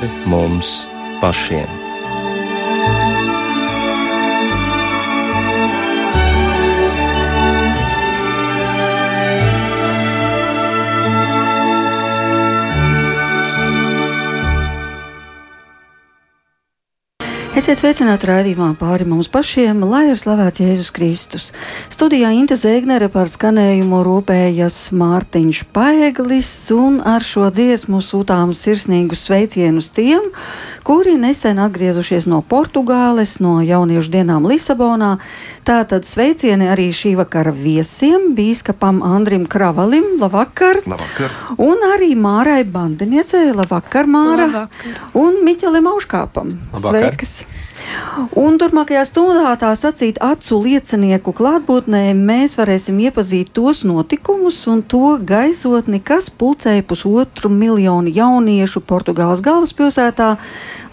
pāri mums pašiem. Esiet sveicināti raidījumā pāri mums pašiem, lai ir slavēts Jēzus Kristus. Studijā Inte Zēgnere par skanējumu rūpējas Mārtiņš Paeglis un ar šo dziesmu sūtām sirsnīgus sveicienus tiem, kuri nesen atgriezušies no Portugāles, no jauniešu dienām Lisabonā. Tātad sveicieni arī šī vakara viesiem, bīskapam Andrim Kravalim, labvakar! Labvakar! Un arī Mārai Bandiniecei, labvakar, Māra! Labvakar. Un Miķelim Auškāpam! Labvakar. Sveiks! Un turpmākajā stundā tā sacīt acu liecinieku klātbūtnē mēs varēsim iepazīt tos notikumus un to gaisotni, kas pulcēja pusotru miljonu jauniešu Portugāles galvaspilsētā,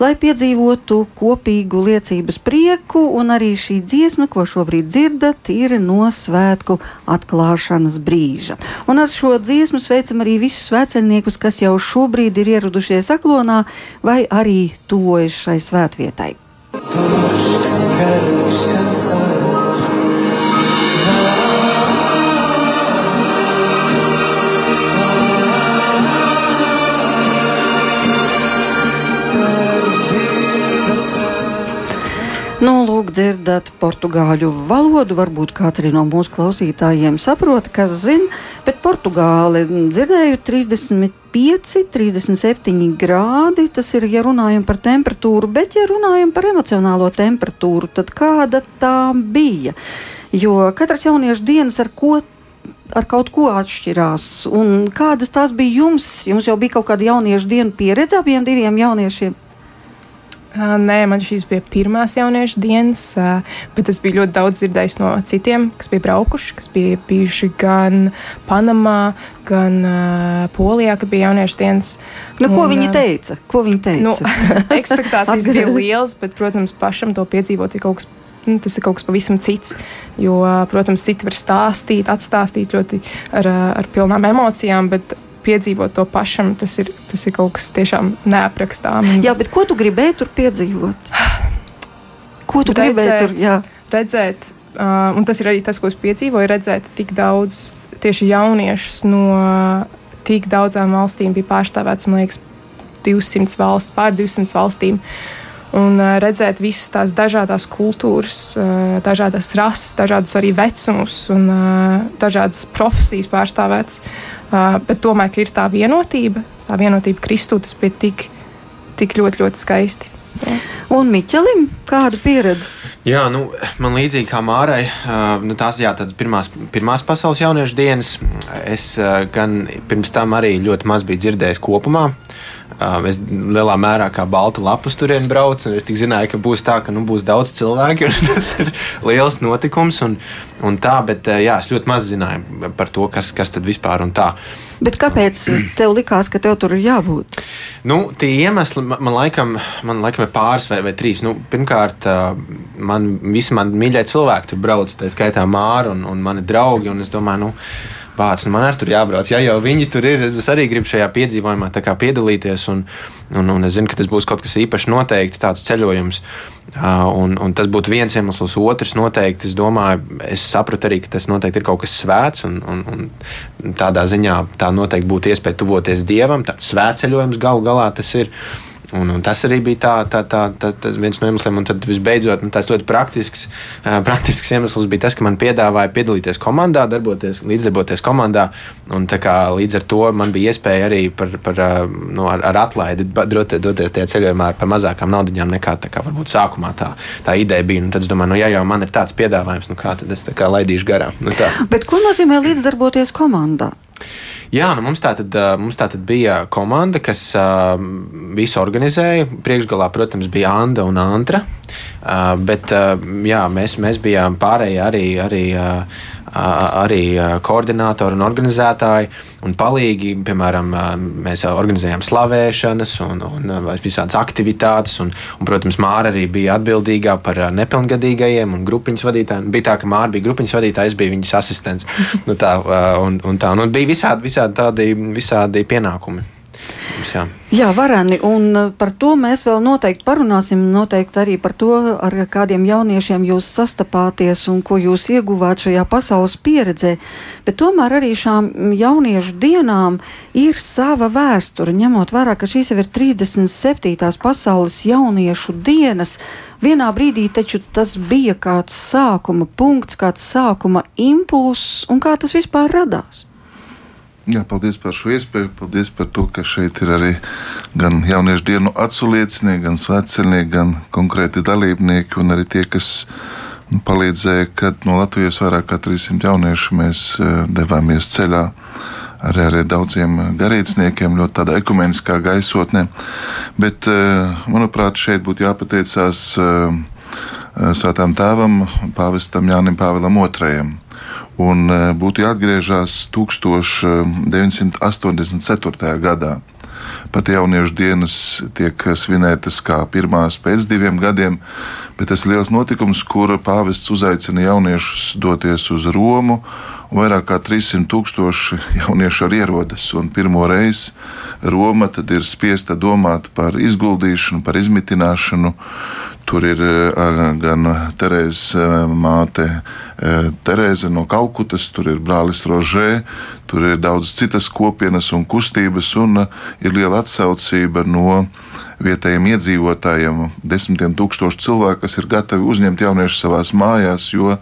lai piedzīvotu kopīgu liecības prieku, un arī šī dziesma, ko šobrīd dzirdat, ir no svētku atklāšanas brīža. Un ar šo dziesmu sveicam arī visus svētceļniekus, kas jau šobrīd ir ieradušies aklonā vai arī tuvojas šai svētvietai. Tudo que se quer. Nu, lūk, dzirdat portugāļu valodu. Varbūt kāds arī no mūsu klausītājiem saprot, kas zina, bet portugāli dzirdēju 35, 37 grādi. Tas ir, ja runājam par temperatūru, bet, ja runājam par emocionālo temperatūru, tad kāda tā bija? Jo katrs jauniešu dienas ar ko ar kaut ko atšķirās. Un kādas tās bija jums? Jums jau bija kaut kāda jauniešu dienu pieredze abiem diviem jauniešiem. Nē, man šīs bija pirmās jauniešu dienas, bet es biju ļoti daudz dzirdējis no citiem, kas bija braukuši, kas bija bijuši gan Panamā, gan Polijā, kad bija jauniešu dienas. Nu, ko un, viņi teica? Ko viņi teica? Nu, ekspektācijas bija lielas, bet, protams, pašam to piedzīvot ir kaut kas nu, tas ir kaut kas pavisam cits. Jo, protams, citi var stāstīt, atstāstīt ļoti ar, ar pilnām emocijām, bet piedzīvot to pašam, tas ir, tas ir kaut kas tiešām neaprakstāms. Jā, bet ko tu gribēji tur piedzīvot? Ko tu redzēt, gribēji tur jā. redzēt? Uh, un tas ir arī tas, ko es piedzīvoju, redzēt tik daudz tieši jauniešus no tik daudzām valstīm bija pārstāvēts, man liekas, 200 valsts, pār 200 valstīm. Un uh, redzēt visas tās dažādas kultūras, uh, dažādas rases, dažādus arī vecumus un uh, dažādas profesijas pārstāvētas. Uh, bet tomēr ir tā vienotība, tā vienotība Kristū, tas bija tik, tik ļoti, ļoti skaisti. Jā. Un Miķelim, kāda pieredze? Jā, nu, man līdzīgi kā Mārai, uh, nu, tās jā, pirmās, pirmās pasaules jauniešu dienas. Es uh, gan pirms tam arī ļoti maz biju dzirdējis kopumā. Uh, es lielā mērā kā balta lapas turien braucu, un es zināju, ka būs tā, ka nu, būs daudz cilvēku, un tas ir liels notikums. Un, un tā, bet jā, es ļoti maz zināju par to, kas, kas tad vispār un tā. Bet kāpēc tev likās, ka tev tur ir jābūt? Nu, tie iemesli man, man, laikam, man laikam ir pāris vai, vai trīs. Nu, pirmkārt, man visi mani mīļie cilvēki tur brauc, tā skaitā Māra un, un mani draugi. Un es domāju, nu, bācis, nu man arī tur jābrauc. Ja jau viņi tur ir, es arī gribu šajā piedzīvojumā piedalīties. Un, un, un es zinu, ka tas būs kaut kas īpašs, noteikti tāds ceļojums. Un, un tas būtu viens iemesls, otrs noteikti. Es domāju, es sapratu arī, ka tas noteikti ir kaut kas svēts. Un, un, un tādā ziņā tā noteikti būtu iespēja tuvoties dievam. Tāds svētceļojums galu galā tas ir. Un, un tas arī bija tā, tā, tā, tā, tas viens no iemesliem. Un tad visbeidzot, nu, tas ļoti praktisks, praktisks iemesls bija tas, ka man piedāvāja piedalīties komandā, darboties, līdzdarboties komandā. Un, kā, līdz ar to man bija iespēja arī par, par, nu, ar, ar atlaidi doties, doties tajā ceļojumā ar mazākām naudaiņām nekā kā, varbūt sākumā tā, tā ideja bija. Un tad es domāju, nu, ja jau man ir tāds piedāvājums, nu, kā tad es kā laidīšu garām. Nu, tā. Bet ko nozīmē līdzdarboties komandā? Jā, nu mums, tātad, mums tātad bija komanda, kas visu organizēja. Priekšgalā, protams, bija Anna un Antra. Bet jā, mēs, mēs bijām pārējie arī. arī arī koordinātori un organizētāji un palīgi. Piemēram, mēs organizējām slavēšanas un, un visādas aktivitātes. Un, un, protams, Māra arī bija atbildīgā par nepilngadīgajiem un grupiņas vadītājiem. Bija tā, ka Māra bija grupiņas vadītāja, es biju viņas asistents. nu, tā, un, un tā, nu, bija visādi, visādi tādi visādi pienākumi. Protams, jā. Jā, vareni, un uh, par to mēs vēl noteikti parunāsim. Noteikti arī par to, ar kādiem jauniešiem jūs sastapāties un ko jūs ieguvāt šajā pasaules pieredzē. Bet tomēr arī šām jauniešu dienām ir sava vēsture, ņemot vērā, ka šīs jau ir 37. pasaules jauniešu dienas. Vienā brīdī taču tas bija kāds sākuma punkts, kāds sākuma impulss un kā tas vispār radās. Jā, paldies par šo iespēju. Paldies par to, ka šeit ir arī gan jauniešu dienu atsauliecinieki, gan svētceļnieki, gan konkrēti dalībnieki un arī tie, kas nu, palīdzēja, kad no Latvijas vairāk kā 300 jauniešu mēs uh, devāmies ceļā. Arī, arī daudziem garīdzniekiem, ļoti tādā ekumeniskā gaisotnē. Bet, uh, manuprāt, šeit būtu jāpateicās uh, Svētām tēvam, Pāvestam Jānim Pāvilam II un e, būtu jāatgriežas 1984. gadā. Pat jauniešu dienas tiek svinētas kā pirmās pēc diviem gadiem, bet tas ir liels notikums, kur pāvests uzaicina jauniešus doties uz Romu. Vairāk kā 300 tūkstoši jauniešu arī ierodas. Pirmo reizi Roma ir spiesta domāt par izguldīšanu, par izmitināšanu. Tur ir e, gan Terēzes e, māte Terēze no Kalkutas, tur ir brālis Rožē, tur ir daudz citas kopienas un kustības, un ir liela atsaucība no vietējiem iedzīvotājiem, desmitiem tūkstošu cilvēku, kas ir gatavi uzņemt jauniešus savās mājās, jo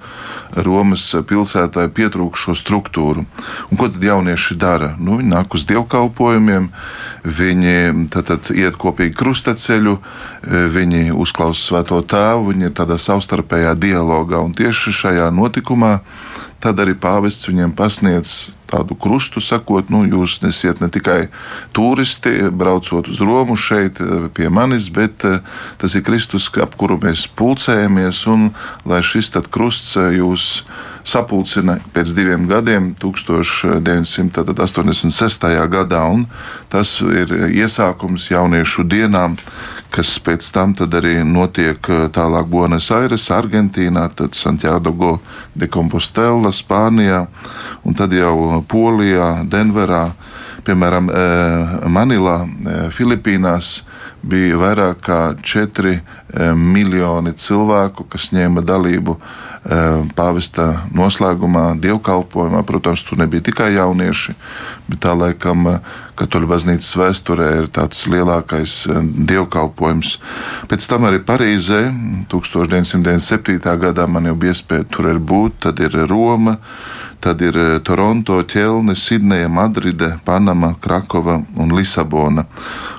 Romas pilsētā pietrūkst šo struktūru. Un ko tad jaunieši dara? Nu, viņi nāk uz dievkalpojumiem, viņi tad, tad iet kopīgi krustaceļu, viņi uzklausa svēto tēvu, viņi ir tādā savstarpējā dialogā, un tieši šajā notikumā tad arī pāvests viņiem pasniedz tādu krustu, sakot, nu, jūs nesiet ne tikai turisti, braucot uz Romu šeit eh, pie manis, bet eh, tas ir Kristus, ap kuru mēs pulcējamies, un lai šis krusts eh, jūs sapulcina pēc diviem gadiem, 1986. gadā, un tas ir iesākums jauniešu dienām, kas pēc tam arī notiek tālāk Buenos Aires, Argentīnā, tad Santiago de Compostela, Spānijā, un tad jau Polijā, Denverā, piemēram, eh, Manilā, eh, Filipīnās bija vairāk kā 4 eh, miljoni cilvēku, kas ņēma dalību pāvesta noslēgumā, dievkalpojumā. Protams, tur nebija tikai jaunieši, bet tā laikam katoļu baznīcas vēsturē ir tāds lielākais dievkalpojums. Pēc tam arī Parīzē 1997. gadā man jau bija iespēja tur būt, tad ir Roma. Tad ir eh, Toronto, Ķelne, Sidneja, Madride, Panama, Krakova un Lisabona.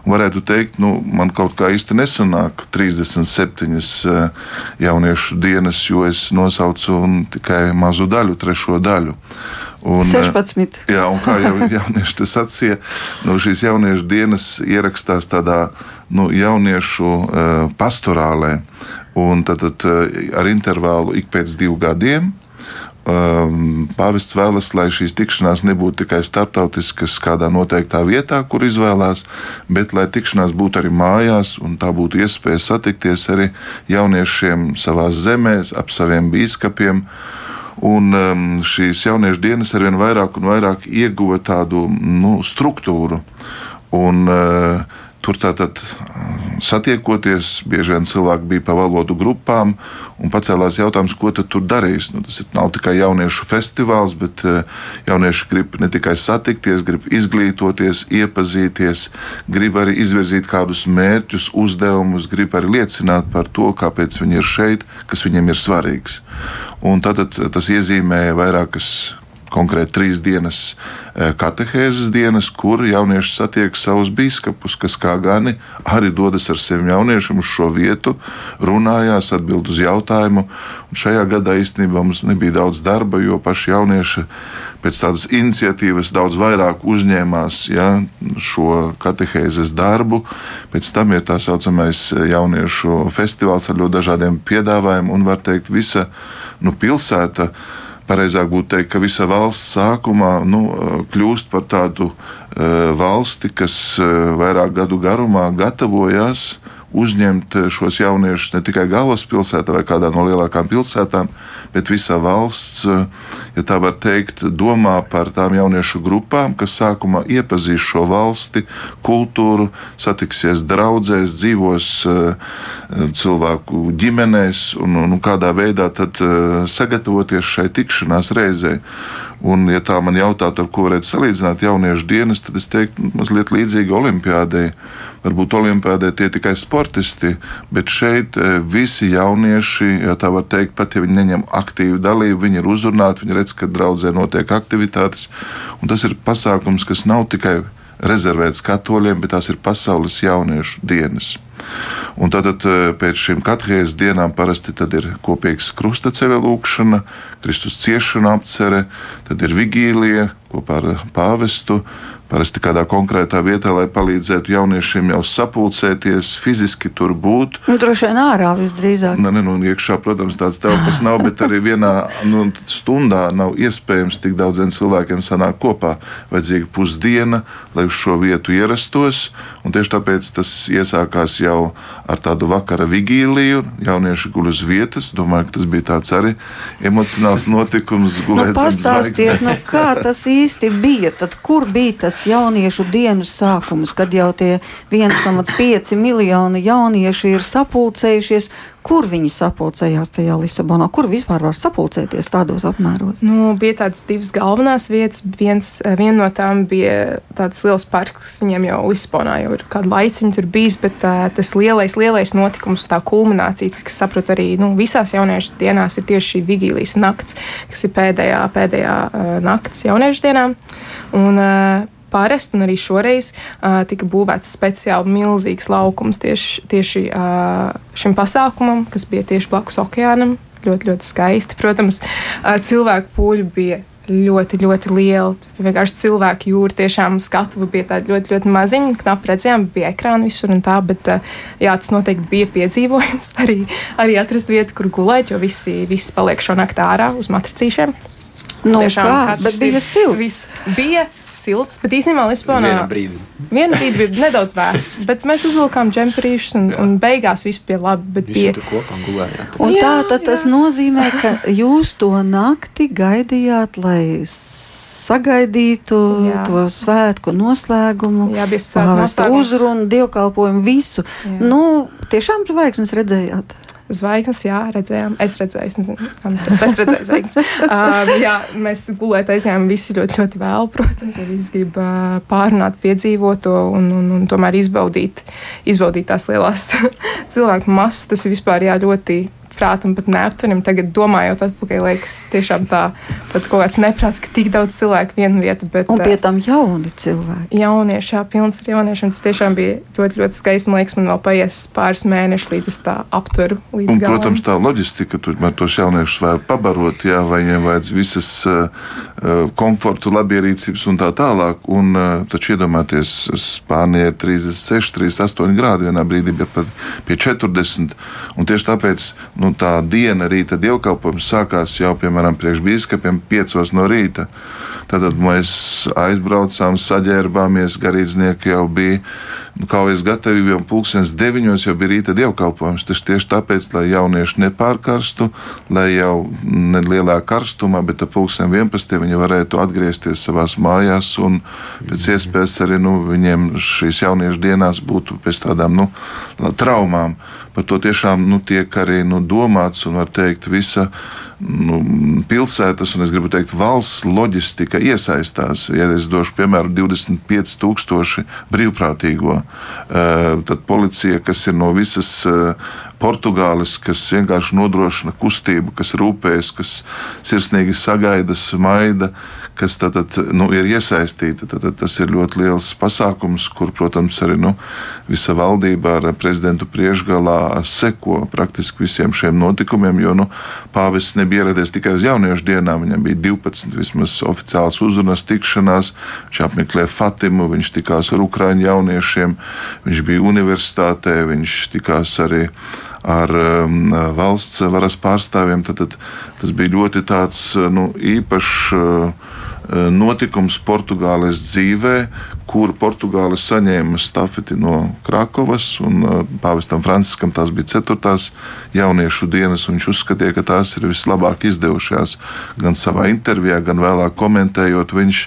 Varētu teikt, nu, man kaut kā īsti nesanāk 37 eh, jauniešu dienas, jo es nosaucu tikai mazu daļu, trešo daļu. Un, 16. Eh, jā, un kā jau jaunieši sacīja, nu, šīs jauniešu dienas ierakstās tādā nu, jauniešu uh, pastorālē, un tad, tad uh, ar intervālu ik pēc diviem gadiem um, pāvests vēlas, lai šīs tikšanās nebūtu tikai starptautiskas, kādā noteiktā vietā, kur izvēlās, bet lai tikšanās būtu arī mājās, un tā būtu iespēja satikties arī jauniešiem savā zemē, ap saviem biskupiem. Un um, šīs jauniešu dienas arvien vairāk un vairāk ieguva tādu nu, struktūru. Un, uh, Tur tātad satiekoties, bieži vien cilvēki bija pa valodu grupām un pacēlās jautājums, ko tur darīs. Nu, tas nav tikai jauniešu festivāls, bet jaunieši grib ne tikai satikties, grib izglītoties, iepazīties, grib arī izvirzīt kādus mērķus, uzdevumus, grib arī liecināt par to, kāpēc viņi ir šeit, kas viņiem ir svarīgs. Un tad tas iezīmēja vairākas konkrēti trīs dienas e, katehēzes dienas, kur jaunieši satiek savus biskupus, kas kā gani arī dodas ar saviem jauniešiem uz šo vietu, runājās, atbild uz jautājumu. Un šajā gadā īstenībā mums nebija daudz darba, jo paši jaunieši pēc tādas iniciatīvas daudz vairāk uzņēmās ja, šo katehēzes darbu. Pēc tam ir tā saucamais jauniešu festivāls ar ļoti dažādiem piedāvājumiem, un var teikt, visa nu, pilsēta pareizāk būtu teikt, ka visa valsts sākumā nu, kļūst par tādu uh, valsti, kas uh, vairāk gadu garumā gatavojās uzņemt šos jauniešus ne tikai galvaspilsētā vai kādā no lielākām pilsētām, bet visa valsts, ja tā var teikt, domā par tām jauniešu grupām, kas sākumā iepazīs šo valsti, kultūru, satiksies draudzēs, dzīvos cilvēku ģimenēs un, un kādā veidā tad sagatavoties šai tikšanās reizei. Un, ja tā man jautātu, ar ko varētu salīdzināt jauniešu dienas, tad es teiktu, mazliet līdzīgi olimpiādei. Varbūt olimpiādē tie tikai sportisti, bet šeit eh, visi jaunieši, ja tā var teikt, pat ja viņi neņem aktīvu dalību, viņi ir uzrunāti, viņi redz, ka draudzē notiek aktivitātes. Un tas ir pasākums, kas nav tikai rezervēts katoļiem, bet tās ir pasaules jauniešu dienas. Un tātad eh, pēc šīm katehēzes dienām parasti ir kopīgs krustaceļa lūkšana, Kristus ciešana apcere, tad ir vigīlija kopā ar pāvestu, Parasti kādā konkrētā vietā, lai palīdzētu jauniešiem jau sapulcēties, fiziski tur būt. Nu, droši vien ārā visdrīzāk. Nē, ne, nu, iekšā, protams, tāds telpas nav, bet arī vienā nu, stundā nav iespējams tik daudziem cilvēkiem sanākt kopā. Vajadzīga pusdiena, lai uz šo vietu ierastos, un tieši tāpēc tas iesākās jau ar tādu vakara vigīliju. Jaunieši guļ uz vietas. Domāju, ka tas bija tāds arī emocionāls notikums. Nu, pastāstiet, nu, kā tas īsti bija? Tad kur bija tas? jauniešu dienu sākums, kad jau tie 1,5 miljoni jaunieši ir sapulcējušies. Kur viņi sapulcējās tajā Lisabonā? Kur vispār var sapulcēties tādos apmēros? Nu, bija tādas divas galvenās vietas. Viens, eh, viena no tām bija tāds liels parks. Viņiem jau Lisabonā jau ir kādu laiciņu tur bijis, bet uh, tas lielais, lielais notikums, tā kulminācija, kas saprot arī nu, visās jauniešu dienās, ir tieši šī vigīlijas nakts, kas ir pēdējā, pēdējā uh, nakts jauniešu dienām. Un, uh, parasti, un arī šoreiz uh, tika būvēts speciāli milzīgs laukums tieši, tieši uh, šim pasākumam, kas bija tieši blakus okeānam. Ļoti, ļoti skaisti. Protams, uh, cilvēku pūļi bija ļoti, ļoti liela. Vienkārši cilvēku jūra, tiešām skatuve bija tāda ļoti, ļoti maziņa, knapi redzējām, bija ekrāni visur un tā, bet jā, tas noteikti bija piedzīvojums arī, arī atrast vietu, kur gulēt, jo visi, visi paliek šo nakti ārā uz matricīšiem. Nu, tiešām, kā, bet bija silts. Bija silts, bet īstenībā Lisbonā viena brīdi. Viena brīdi bija nedaudz vēss, bet mēs uzvilkām džemperīšus un, jā. un beigās viss bija labi. Bet bija kopā gulējāt. Un jā, tā tad jā. tas nozīmē, ka jūs to nakti gaidījāt, lai sagaidītu jā. to svētku noslēgumu, jā, bija uzrunu, dievkalpojumu, visu. Jā. Nu, tiešām zvaigznes redzējāt. Zvaigznes, jā, redzējām. Es redzēju, es, es redzēju zvaigznes. uh, jā, mēs gulēt aizjām visi ļoti, ļoti vēl, protams, jo visi grib uh, pārunāt piedzīvoto un, un, un tomēr izbaudīt, izbaudīt tās lielās cilvēku masas. Tas ir vispār jā, ļoti prātam pat neaptveram. Tagad, domājot atpakaļ, liekas, tiešām tā pat kaut kāds neprāts, ka tik daudz cilvēku vienu vietu. Bet, un pie tam jauni cilvēki. Jaunieši, jā, pilns ar jauniešiem. Tas tiešām bija ļoti, ļoti skaisti. Man liekas, man vēl paies pāris mēneši, līdz es tā aptveru un, galam. Protams, tā loģistika, tur tos jauniešus vajag pabarot, jā, vai viņiem vajadz visas uh, komfortu, labierīcības un tā tālāk. Un, uh, taču iedomājieties, Spānijā 36, 38 grādi vienā brīdī, bet pat pie 40. Un tieši tāpēc nu, tā diena rīta dievkalpojums sākās jau, piemēram, priekšbīskapiem 5 no rīta. Tad mēs aizbraucām, saģērbāmies, garīdznieki jau bija nu, kaujas gatavība, jau pulkstenis deviņos jau bija rīta dievkalpojums. Tas tieši tāpēc, lai jaunieši nepārkarstu, lai jau nelielā karstumā, bet ap pulksten 11. viņi varētu atgriezties savās mājās un pēc iespējas arī nu, viņiem šīs jauniešu dienās būtu pēc tādām nu, traumām. Par to tiešām nu, tiek arī nu, domāts un var teikt visa nu, pilsētas un es gribu teikt valsts loģistika iesaistās. Ja es došu piemēru 25,000 brīvprātīgo, eh, tad policija, kas ir no visas eh, Portugāles, kas vienkārši nodrošina kustību, kas rūpējas, kas sirsnīgi sagaida, smaida, kas tad, tad, nu, ir iesaistīta. Tad, tad tas ir ļoti liels pasākums, kur, protams, arī nu, visa valdība ar prezidentu priekšgalā seko praktiski visiem šiem notikumiem, jo nu, pāvests nebija ieradies tikai uz jauniešu dienām, viņam bija 12 vismaz oficiāls uzrunas tikšanās, viņš apmeklēja Fatimu, viņš tikās ar Ukraiņu jauniešiem, viņš bija universitātē, viņš tikās arī ar um, valsts varas pārstāvjiem. Tad, tad, tas bija ļoti tāds nu, īpašs uh, notikums Portugāles dzīvē, kur Portugāle saņēma stafeti no Krakovas, uh, pāvestam Franciskam tās bija ceturtās jauniešu dienas, viņš uzskatīja, ka tās ir vislabāk izdevušās. Gan savā intervijā, gan vēlāk komentējot, viņš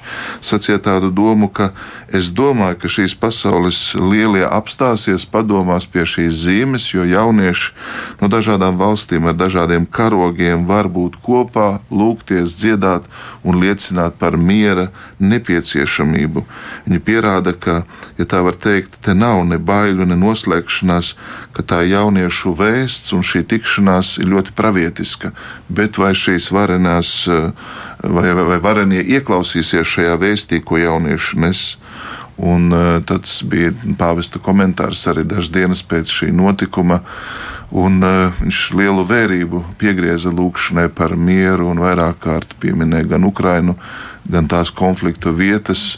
sacīja tādu domu, ka es domāju, ka šīs pasaules lielie apstāsies, padomās pie šīs zīmes, jo jaunieši no dažādām valstīm ar dažādiem karogiem var būt kopā, lūgties, dziedāt un liecināt par miera nepieciešamību. Viņi pierāda, ka, ja tā var teikt, te nav ne baiļu, ne noslēgšanās, ka tā jauniešu vēsts un šī tikšanās ir ļoti pravietiska. Bet vai šīs varenās, vai, vai, vai varenie ieklausīsies šajā vēstī, ko jaunieši nes? Un uh, tad bija pāvesta komentārs arī dažas dienas pēc šī notikuma. Un, uh, viņš lielu vērību piegrieza lūkšanai par mieru un vairāk kārt pieminēja gan Ukrainu, gan tās konflikta vietas.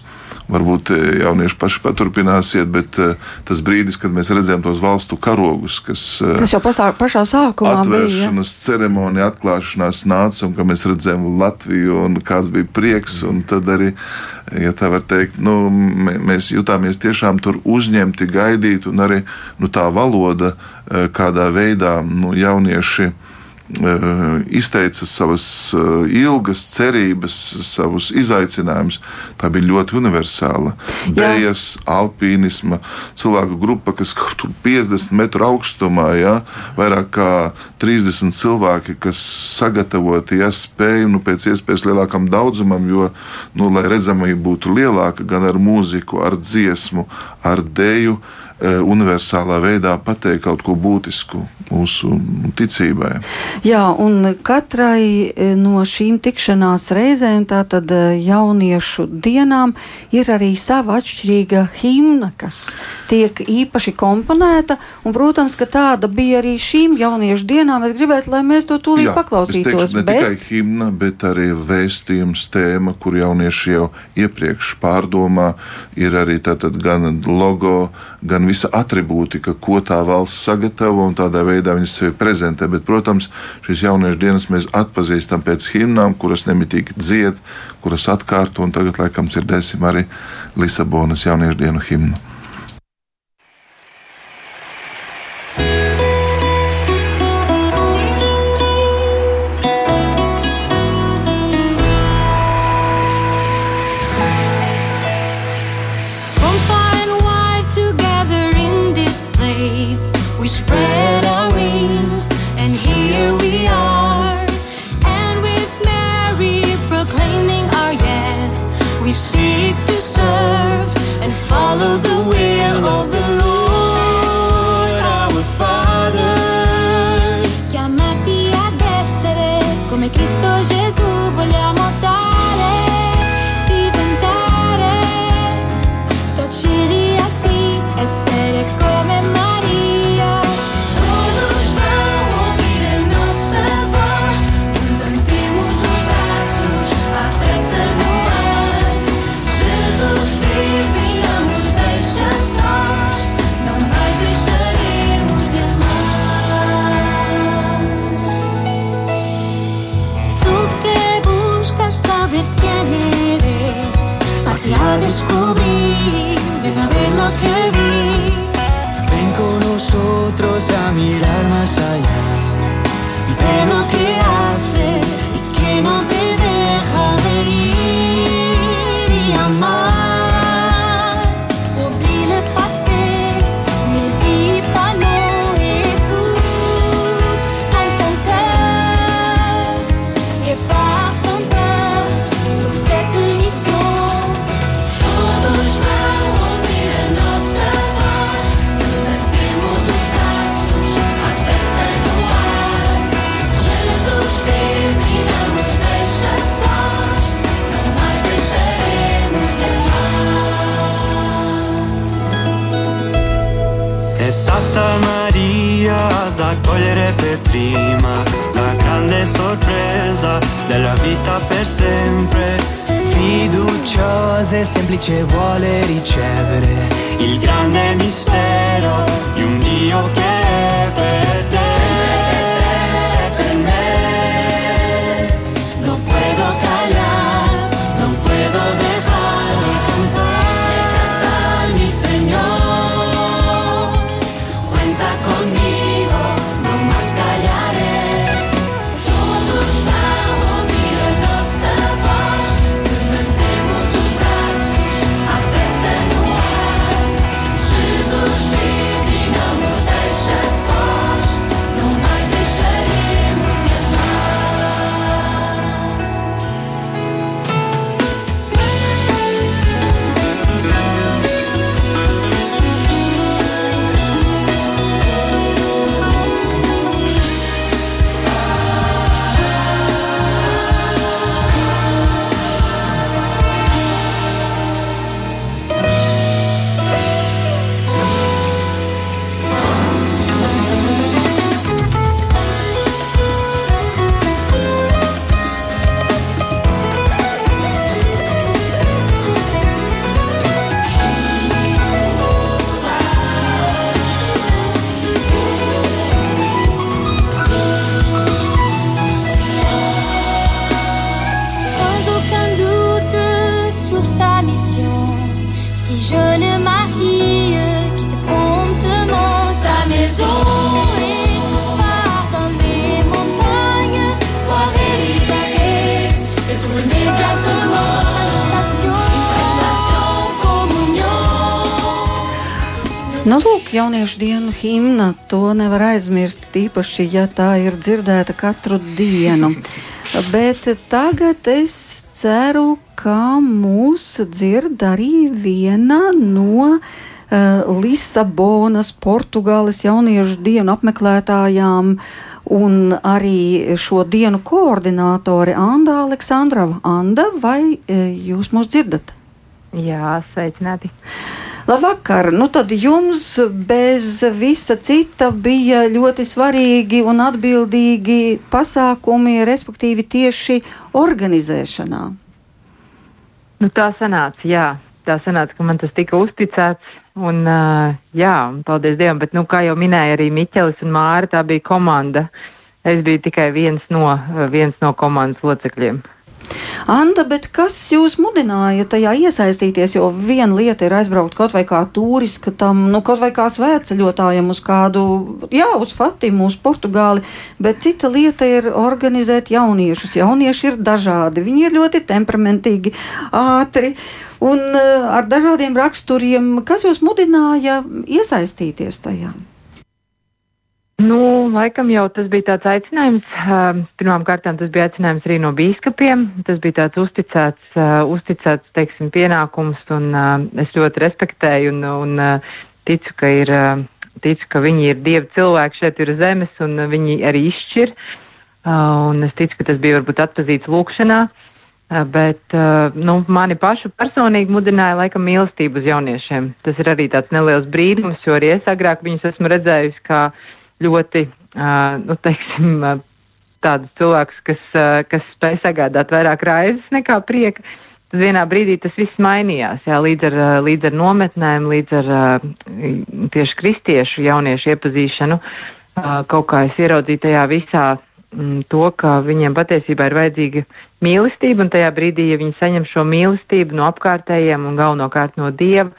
Varbūt eh, jaunieši paši paturpināsiet, bet uh, tas brīdis, kad mēs redzējām tos valstu karogus, kas, uh, tas jau pasā, pašā sākumā atvēršanas bija. ceremonija, atklāšanās nāca, un ka mēs redzējām Latviju, un kāds bija prieks, un tad arī, ja tā var teikt, nu, mēs jutāmies tiešām tur uzņemti, gaidīti, un arī nu, tā valoda, kādā veidā nu, jaunieši Eh, izteica savas eh, ilgas cerības, savus izaicinājumus. Tā bija ļoti universāla. Dēļas, alpīnisma, cilvēku grupa, kas kur 50 metru augstumā, ja, vairāk kā 30 cilvēki, kas sagatavoti, ja spēju nu, pēc iespējas lielākam daudzumam, jo, nu, lai redzamība būtu lielāka, gan ar mūziku, ar dziesmu, ar dēļu Eh, universālā veidā pateikt kaut ko būtisku mūsu ticībai. Jā, un katrai eh, no šīm tikšanās reizēm, tātad eh, jauniešu dienām, ir arī sava atšķirīga himna, kas tiek īpaši komponēta, un, protams, ka tāda bija arī šīm jauniešu dienām. Es gribētu, lai mēs to tūlīt Jā, paklausītos. Teikšu, ne bet... tikai himna, bet arī vēstījums tēma, kur jaunieši jau iepriekš pārdomā, ir arī tātad gan logo, gan visa atribūtika, ko tā valsts sagatavo un tādā veidā viņas sevi prezentē. Bet, protams, šīs jauniešu dienas mēs atpazīstam pēc himnām, kuras nemitīgi dzied, kuras atkārto, un tagad laikam dzirdēsim arī Lisabonas jauniešu dienu himnu. prima, la grande sorpresa della vita per sempre. Fiduciosa e semplice vuole ricevere il grande mistero di un Dio che passion si je ne marie quitte promptement sa maison et part dans les montagnes voir Élisabeth et tourner gâtement Nu, lūk, jauniešu dienu himna. To nevar aizmirst, tīpaši, ja tā ir dzirdēta katru dienu. Bet tagad es ceru, ka mūs dzird arī viena no uh, Lisabonas, Portugāles jauniešu dienu apmeklētājām. Un arī šo dienu koordinātore Anna Aleksandrova. Anda, vai e, jūs mūs dzirdat? Jā, sveicināti. Labvakar! Nu tad jums bez visa cita bija ļoti svarīgi un atbildīgi pasākumi, respektīvi tieši organizēšanā. Nu, tā sanāca, jā. Tā sanāca, ka man tas tika uzticēts. Un, uh, jā, paldies Dievam. Bet, nu, kā jau minēja arī Miķelis un Māra, tā bija komanda. Es biju tikai viens no, viens no komandas locekļiem. Anta, bet kas jūs mudināja tajā iesaistīties? Jo viena lieta ir aizbraukt kaut vai kā turiskam, nu, kaut vai kā svētceļotājam uz kādu, jā, uz Fatimu, uz Portugāli, bet cita lieta ir organizēt jauniešus. Jaunieši ir dažādi, viņi ir ļoti temperamentīgi, ātri un uh, ar dažādiem raksturiem. Kas jūs mudināja iesaistīties tajā? Nu, laikam jau tas bija tāds aicinājums. Pirmkārt, tas bija aicinājums arī no biskupiem. Tas bija tāds uzticēts, uzticēts teiksim, pienākums, un es ļoti respektēju un, un ticu, ka, ir, ticu, ka viņi ir dievi cilvēki šeit uz zemes, un viņi arī izšķir. Uh, es ticu, ka tas bija varbūt atpazīts lūkšanā. Bet nu, mani pašu personīgi mudināja laikam mīlestību uz jauniešiem. Tas ir arī tāds neliels brīnums, jo arī es agrāk viņus esmu redzējusi ļoti nu, teiksim, tādus cilvēkus, kas, kas spēj sagādāt vairāk raizes nekā prieka. Tad vienā brīdī tas viss mainījās. Jā, līdz, ar, līdz ar nometnēm, līdz ar tieši kristiešu jauniešu iepazīšanu, kaut kā es ieraudzīju tajā visā mm, to, ka viņiem patiesībā ir vajadzīga mīlestība, un tajā brīdī, ja viņi saņem šo mīlestību no apkārtējiem un galvenokārt no Dieva,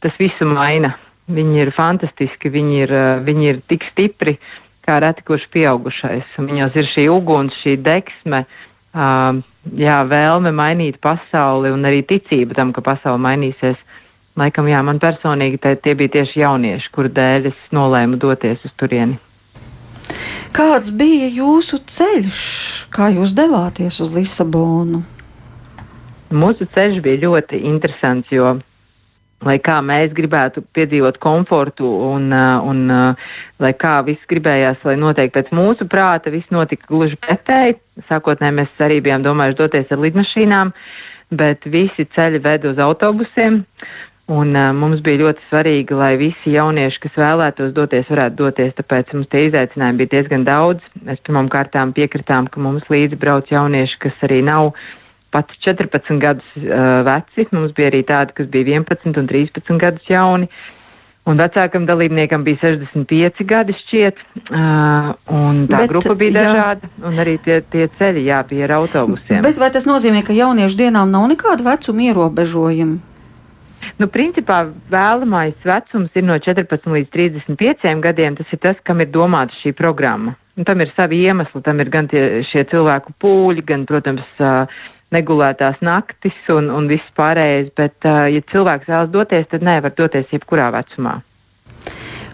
tas visu maina. Viņi ir fantastiski, viņi ir, eh, viņi ir tik stipri kā reti kurš pieaugušais. Viņos ir šī uguns, šī deksme, jā, vēlme mainīt pasauli un arī ticība tam, ka pasaule mainīsies. Laikam, jā, man personīgi tie, tie bija tieši jaunieši, kuru dēļ es nolēmu doties uz turieni. Kāds bija jūsu ceļš, kā jūs devāties uz Lisabonu? Mūsu ceļš bija ļoti interesants, jo lai kā mēs gribētu piedzīvot komfortu un, uh, un uh, lai kā viss gribējās, lai notiek pēc mūsu prāta, viss notika gluži pretēji. Sākotnēji mēs arī bijām domājuši doties ar lidmašīnām, bet visi ceļi ved uz autobusiem. Un, uh, mums bija ļoti svarīgi, lai visi jaunieši, kas vēlētos doties, varētu doties. Tāpēc mums tie izaicinājumi bija diezgan daudz. Mēs pirmām kārtām piekritām, ka mums līdzi brauc jaunieši, kas arī nav pat 14 gadus uh, veci. Mums bija arī tādi, kas bija 11 un 13 gadus jauni. Un vecākam dalībniekam bija 65 gadi šķiet, uh, un tā Bet, grupa bija dažāda, jā. un arī tie, tie ceļi jā, bija ar autobusiem. Bet vai tas nozīmē, ka jauniešu dienām nav nekāda vecuma ierobežojuma? Nu, principā vēlamais vecums ir no 14 līdz 35 gadiem. Tas ir tas, kam ir domāta šī programma. Un tam ir savi iemesli. Tam ir gan tie, šie cilvēku pūļi, gan, protams, uh, negulētās naktis un, un viss pārējais. Bet, ja cilvēks vēlas doties, tad nevar doties jebkurā vecumā.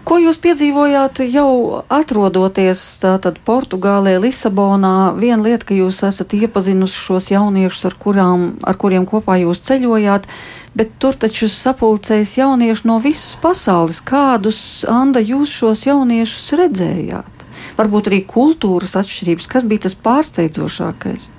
Ko jūs piedzīvojāt jau atrodoties tātad Portugālē, Lisabonā? Viena lieta, ka jūs esat iepazinuši šos jauniešus, ar, kurām, ar kuriem kopā jūs ceļojāt, bet tur taču sapulcējas jaunieši no visas pasaules. Kādus, Anda, jūs šos jauniešus redzējāt? Varbūt arī kultūras atšķirības. Kas bija tas pārsteidzošākais?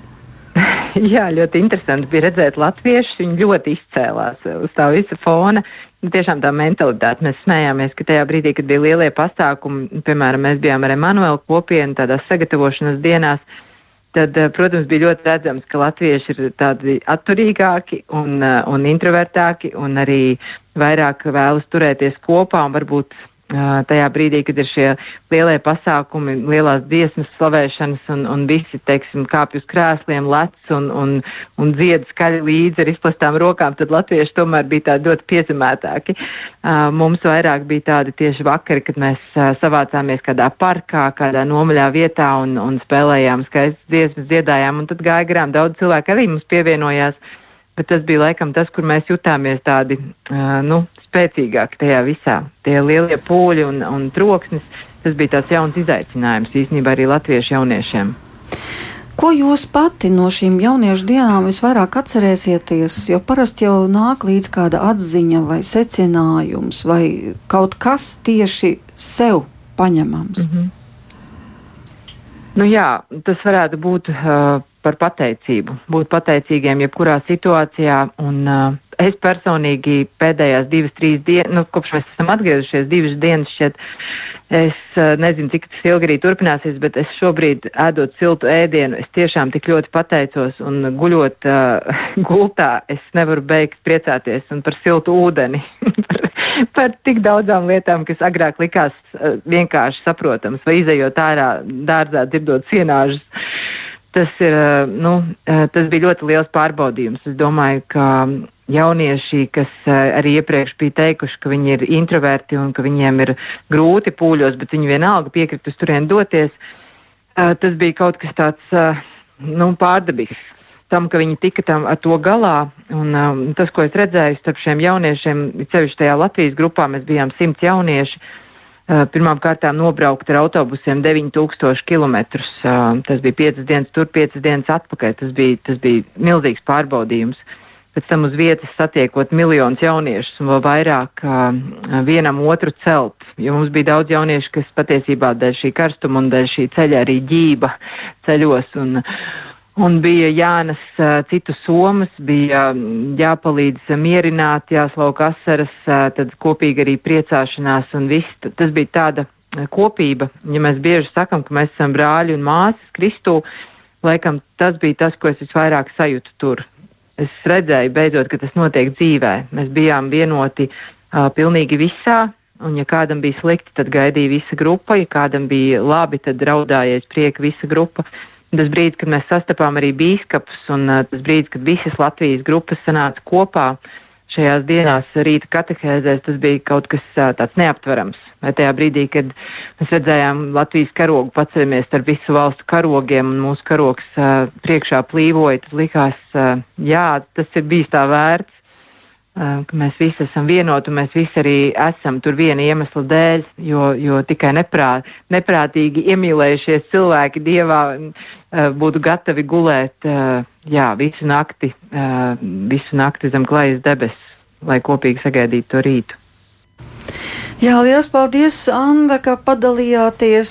Jā, ļoti interesanti bija redzēt latviešus. Viņi ļoti izcēlās uz tā visa fona. Tiešām tā mentalitāte. Mēs smējāmies, ka tajā brīdī, kad bija lielie pasākumi, piemēram, mēs bijām ar Emanuelu kopienu tādās sagatavošanas dienās, tad, eh, protams, bija ļoti redzams, ka latvieši ir tādi atturīgāki un, eh, un introvertāki un arī vairāk vēlas turēties kopā un varbūt tajā brīdī, kad ir šie lielie pasākumi, lielās dziesmas, slavēšanas, un, un visi teiksim, kāpj uz krēsliem, lec un, un, un dzied skaļi līdzi ar izplastām rokām, tad latvieši tomēr bija tādi ļoti piezemētāki. Mums vairāk bija tādi tieši vakari, kad mēs savācāmies kādā parkā, kādā nomaļā vietā un, un spēlējām skaistas dziesmas, dziedājām, un tad gāja garām. Daudz cilvēku arī mums pievienojās. Bet tas bija laikam tas, kur mēs jutāmies tādi nu, spēcīgāki tajā visā. Tie lielie pūļi un, un troksnis, tas bija tāds jauns izaicinājums īstenībā arī latviešu jauniešiem. Ko jūs pati no šīm jauniešu dienām visvairāk atcerēsieties? Jo parasti jau nāk līdz kāda atziņa vai secinājums vai kaut kas tieši sev paņemams. Mm -hmm. Nu, jā, tas varētu būt uh, par pateicību, būt pateicīgiem jebkurā situācijā. Un, uh, es personīgi pēdējās divas, trīs dienas, nu, kopš mēs esam atgriezušies, divas dienas šeit. Es uh, nezinu, cik tas ilgi arī turpināsies, bet es šobrīd ēdot siltu ēdienu, es tiešām tik ļoti pateicos un guļot uh, gultā, es nevaru beigt priecāties par siltu ūdeni, par, par tik daudzām lietām, kas agrāk likās uh, vienkārši saprotamas, vai izējot ārā dārzā, dzirdot sienāžus. Tas, ir, uh, nu, uh, tas bija ļoti liels pārbaudījums. Es domāju, ka jaunieši, kas uh, arī iepriekš bija teikuši, ka viņi ir introverti un ka viņiem ir grūti pūļos, bet viņi vienalga piekrita uz turieni doties, tas bija kaut kas tāds nu, pārdabisks. Tam, ka viņi tika tam ar to galā, un um, tas, ko es redzēju starp šiem jauniešiem, ceļš tajā Latvijas grupā, mēs bijām simts jaunieši. Uh, Pirmām kārtām nobraukt ar autobusiem 9000 km. Uh, tas bija 5 dienas tur, 5 dienas atpakaļ. Tas bija, tas bija milzīgs pārbaudījums. Pēc tam uz vietas satiekot miljonus jauniešus un vēl vairāk uh, vienam otru celt. Jo mums bija daudz jauniešu, kas patiesībā dēļ šī karstuma un dēļ šī ceļa arī ģība ceļos. Un, Un bija jānes uh, citu somas, bija um, jāpalīdz uh, mierināt, jāslauk asaras, uh, tad kopīgi arī priecāšanās. Viss, tas bija tāda uh, kopība. Ja mēs bieži sakām, ka mēs esam brāļi un māsas Kristū, laikam tas bija tas, ko es visvairāk sajūtu tur. Es redzēju, beidzot, ka tas notiek dzīvē. Mēs bijām vienoti uh, pilnīgi visā. Un, ja kādam bija slikti, tad gaidīja visa grupa, ja kādam bija labi, tad raudājies prieka visa grupa. Tas brīdis, kad mēs sastapām arī biskupus, un tas brīdis, kad visas Latvijas grupas sanāca kopā šajās dienās, rīta katehēzēs, tas bija kaut kas tāds neaptverams. Vai tajā brīdī, kad mēs redzējām Latvijas karogu, paceļamies ar visu valstu karogiem, un mūsu karogs priekšā plīvoja, tad likās, jā, tas ir bijis tā vērts ka mēs visi esam vienoti un mēs visi arī esam tur viena iemesla dēļ, jo, jo tikai neprāt, neprātīgi iemīlējušies cilvēki dievā būtu gatavi gulēt jā, visu, nakti, visu nakti zem klājas debesis, lai kopīgi sagaidītu to rītu. Jā, liels paldies, Anna, ka padalījāties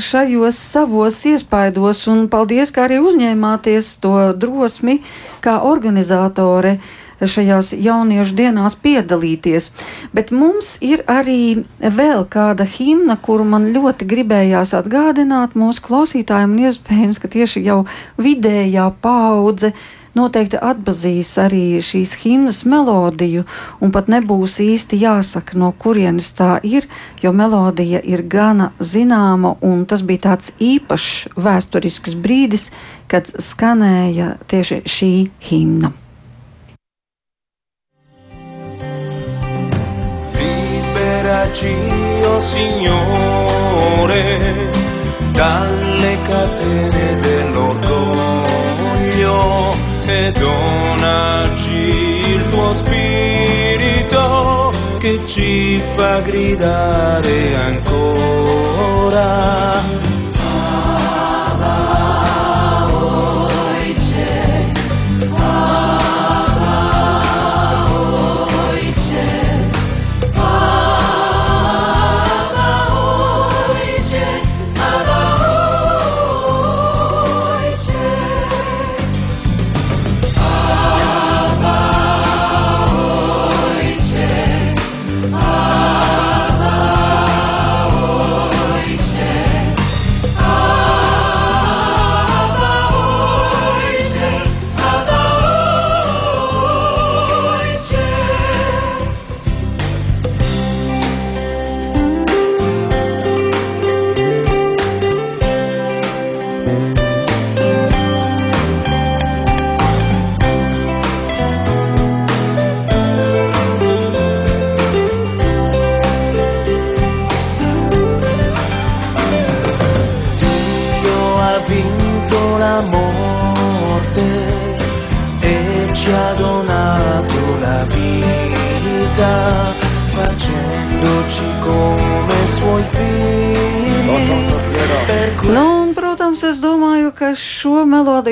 šajos savos iespaidos, un paldies, ka arī uzņēmāties to drosmi kā organizātore šajās jauniešu dienās piedalīties. Bet mums ir arī vēl kāda himna, kuru man ļoti gribējās atgādināt mūsu klausītājiem, un iespējams, ka tieši jau vidējā paudze noteikti atpazīs arī šīs himnas melodiju, un pat nebūs īsti jāsaka, no kurienes tā ir, jo melodija ir gana zināma, un tas bija tāds īpašs vēsturisks brīdis, kad skanēja tieši šī himna. Liberaci, oh Signore, dalle catene dell'orgoglio e donaci il tuo spirito che ci fa gridare ancora.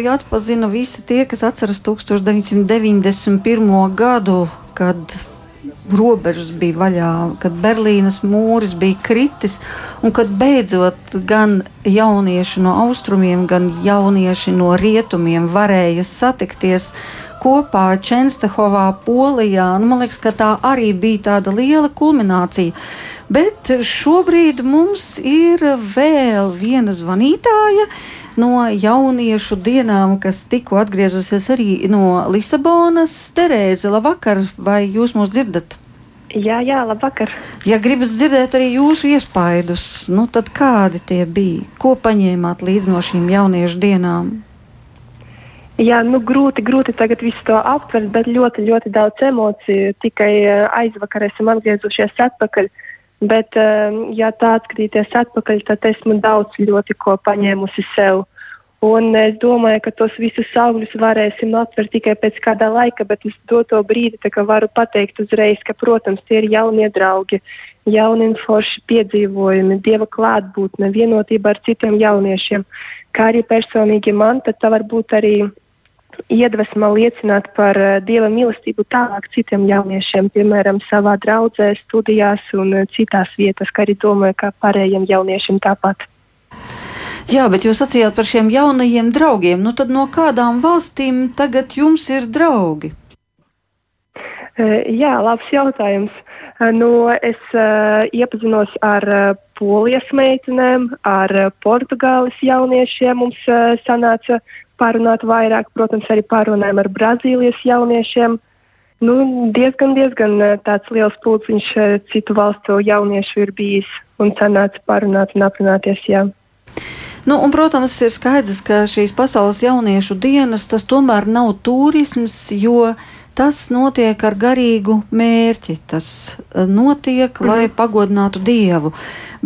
Melodiju atpazina visi tie, kas atceras 1991. gadu, kad robežas bija vaļā, kad Berlīnas mūris bija kritis, un kad beidzot gan jaunieši no austrumiem, gan jaunieši no rietumiem varēja satikties kopā Čenstehovā, Polijā. Nu, man liekas, ka tā arī bija tāda liela kulminācija. Bet šobrīd mums ir vēl viena zvanītāja no jauniešu dienām, kas tikko atgriezusies arī no Lisabonas. Terēze, labvakar, vai jūs mūs dzirdat? Jā, jā, labvakar. Ja gribas dzirdēt arī jūsu iespaidus, nu tad kādi tie bija? Ko paņēmāt līdzi no šīm jauniešu dienām? Jā, nu grūti, grūti tagad visu to aptvert, bet ļoti, ļoti daudz emociju. Tikai eh, aizvakar esam atgriezušies atpakaļ. Bet, eh, ja tā atskatīties atpakaļ, tad esmu daudz ļoti ko paņēmusi sev. Un es domāju, ka tos visus augļus varēsim aptvert tikai pēc kāda laika, bet uz doto brīdi varu pateikt uzreiz, ka, protams, tie ir jaunie draugi, jauni un forši piedzīvojumi, dieva klātbūtne, vienotība ar citiem jauniešiem. Kā arī personīgi man, tad tā var būt arī iedvesma liecināt par uh, dieva mīlestību tālāk citiem jauniešiem, piemēram, savā draudzē, studijās un uh, citās vietās, kā arī domāju, ka pārējiem jauniešiem tāpat. Jā, bet jūs sacījāt par šiem jaunajiem draugiem. Nu tad no kādām valstīm tagad jums ir draugi? Uh, Jā, labs jautājums. Nu, es uh, iepazinos ar uh, polijas meitenēm, ar uh, portugāles jauniešiem. Mums sanāca parunāt vairāk, protams, arī parunājām ar Brazīlijas jauniešiem. Nu, diezgan, diezgan uh, tāds liels pulciņš uh, citu valstu jauniešu ir bijis un sanāca parunāt un aprunāties. Jā. Nu, un, protams, ir skaidrs, ka šīs pasaules jauniešu dienas tas tomēr nav turisms, jo tas notiek ar garīgu mērķi. Tas eh, notiek, lai pagodinātu Dievu.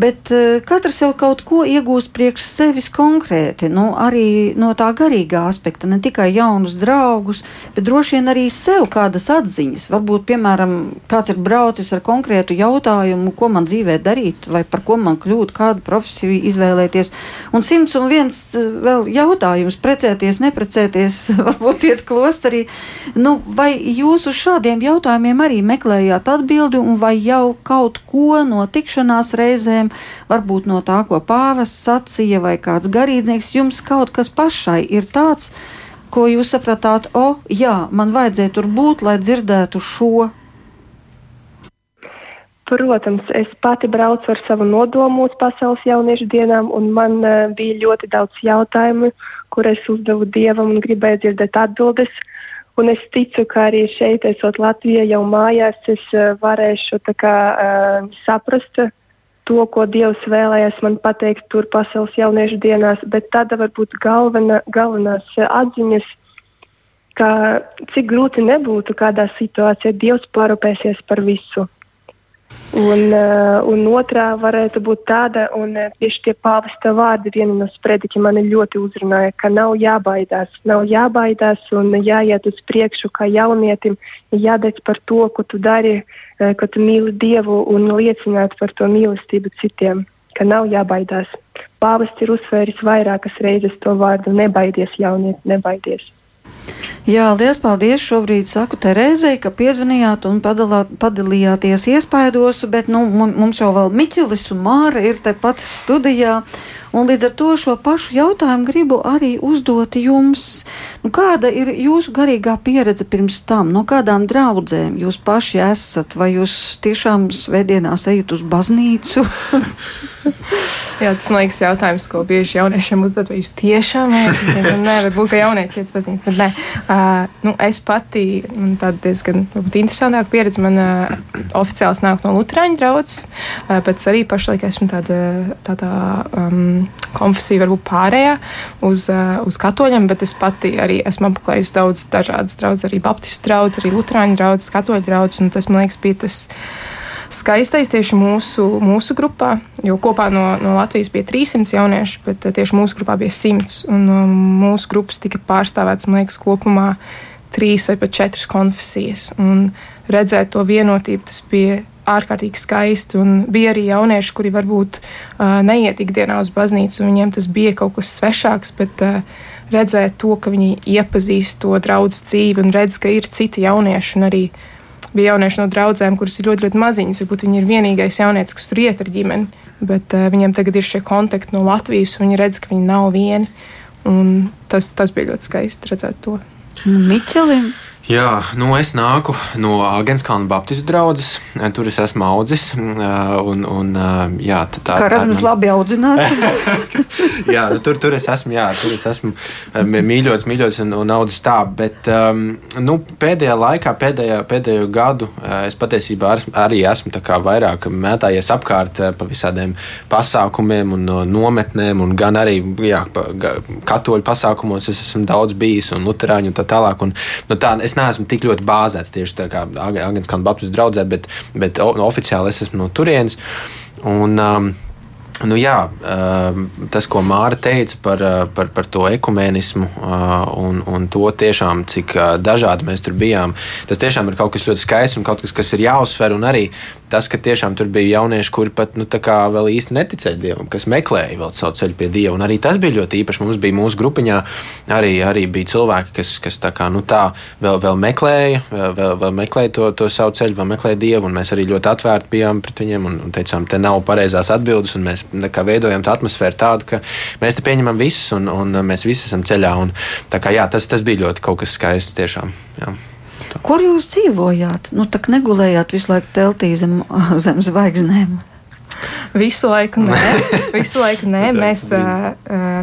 Bet eh, katrs jau kaut ko iegūst priekš sevis konkrēti, nu, arī no tā garīgā aspekta, ne tikai jaunus draugus, bet droši vien arī sev kādas atziņas. Varbūt, piemēram, kāds ir braucis ar konkrētu jautājumu, ko man dzīvē darīt, vai par ko man kļūt, kādu profesiju izvēlēties. Un simts un viens eh, vēl jautājums, precēties, neprecēties, varbūt iet klosterī. Nu, vai jūs uz šādiem jautājumiem arī meklējāt atbildi, un vai jau kaut ko no tikšanās reizēm, varbūt no tā, ko pāvests sacīja, vai kāds garīdznieks, jums kaut kas pašai ir tāds, ko jūs sapratāt, o, jā, man vajadzēja tur būt, lai dzirdētu šo. Protams, es pati braucu ar savu nodomu uz pasaules jauniešu dienām, un man uh, bija ļoti daudz jautājumu, kurus uzdevu dievam un gribēju dzirdēt atbildes. Un es ticu, ka arī šeit, esot Latvijā, jau mājās, es uh, varēšu kā, uh, saprast to, ko Dievs vēlējās man pateikt tur pasaules jauniešu dienās. Bet tāda varbūt galvena, galvenās atziņas, ka cik grūti nebūtu kādā situācijā, Dievs parūpēsies par visu. Un, uh, un otrā varētu būt tāda, un uh, tieši tie pāvesta vārdi viena no sprediķiem mani ļoti uzrunāja, ka nav jābaidās, nav jābaidās un jāiet uz priekšu kā jaunietim, jādec par to, ko tu dari, uh, ka tu mīli Dievu un liecināt par to mīlestību citiem, ka nav jābaidās. Pāvests ir uzsvēris vairākas reizes to vārdu nebaidies, jaunieti, nebaidies. Jā, liels paldies. Šobrīd saku Terēzei, ka piezvanījāt un padalā, padalījāties iespaidos, bet nu, mu- mums jau vēl Miķelis un Māra ir tepat studijā. Un līdz ar to šo pašu jautājumu gribu arī uzdot jums. Nu, kāda ir jūsu garīgā pieredze pirms tam? No kādām draudzēm jūs paši esat? Vai jūs tiešām svētdienās ejat uz baznīcu? Jā, tas man liekas, jautājums, ko bieži jauniešiem uzdod, vai jūs tiešām esat? Nē, varbūt, ka jaunietis iet pazīstams, bet nē. Uh, nu, es pati, man tāda diezgan varbūt, interesantāka pieredze, man uh, oficiāls nāk no Lutāņu draudzes, uh, bet arī pašlaik esmu tāda, tādā um, konfesija, varbūt pārējā uz, uh, uz katoļiem, bet es pati arī esmu apmeklējusi daudz dažādas draudzes, arī Baptistu draudzes, arī Lutāņu draudzes, katoļu draudzes, un tas, man liekas, bija tas skaistais tieši mūsu, mūsu grupā, jo kopā no, no Latvijas bija 300 jaunieši, bet eh, tieši mūsu grupā bija 100. Un no mūsu grupas tika pārstāvēts, man liekas, kopumā trīs vai pat četras konfesijas. Un redzēt to vienotību, tas bija ārkārtīgi skaisti. Un bija arī jaunieši, kuri varbūt uh, neiet ikdienā uz baznīcu, un viņiem tas bija kaut kas svešāks, bet uh, redzēt to, ka viņi iepazīst to draugu dzīvi un redz, ka ir citi jaunieši. Un arī bija jaunieši no draugiem, kuras ir ļoti, ļoti maziņas. Varbūt viņi ir vienīgais jaunietis, kas tur iet ar ģimeni, bet uh, viņiem tagad ir šie kontakti no Latvijas, un viņi redz, ka viņi nav vieni. Un tas, tas bija ļoti skaisti redzēt to. Miķelim. Jā, nu es nāku no Agenskalna Baptistu draugas. Tur es esmu audzis. Un, un, jā, tā, tā, Kā redzams, labi audzināts. jā, nu, tur, tur es esmu, jā, tur es esmu mīļots, mīļots un, un audzis tā. Bet um, nu, pēdējā laikā, pēdējā, pēdējo gadu, es patiesībā ar, arī esmu vairāk mētājies apkārt pa visādiem pasākumiem un nometnēm, un gan arī jā, pa, katoļu pasākumos es esmu daudz bijis un luterāņu un tā tālāk. Un, nu, tā, es neesmu tik ļoti bāzēts tieši tā kā Agnēs Baptistu draugā, bet, bet o, oficiāli es esmu no turienes. Un, um, Nu jā, tas, ko Māra teica par, par, par to ekumēnismu un, un to tiešām, cik dažādi mēs tur bijām, tas tiešām ir kaut kas ļoti skaists un kaut kas, kas ir jāuzsver. Un arī tas, ka tiešām tur bija jaunieši, kuri pat nu, vēl īsti neticēja Dievam, kas meklēja vēl savu ceļu pie Dieva. Un arī tas bija ļoti īpaši. Mums bija mūsu grupiņā arī, arī bija cilvēki, kas, kas tā kā, nu, tā vēl, vēl meklēja, vēl, vēl meklēja to, to savu ceļu, vēl meklēja Dievu. Un mēs arī ļoti atvērti bijām pret viņiem un, un teicām, te nav pareizās atbildes. Mēs veidojam tā atmosfēru tādu, ka mēs te pieņemam visus un, un mēs visi esam ceļā. Un, kā, jā, tas, tas bija ļoti kaut kas skaists tiešām. Jā. Kur jūs dzīvojāt? Nu, tā kā negulējāt visu laiku teltī zem, zem zvaigznēm. Visu laiku nē, visu laiku nē. Mēs uh,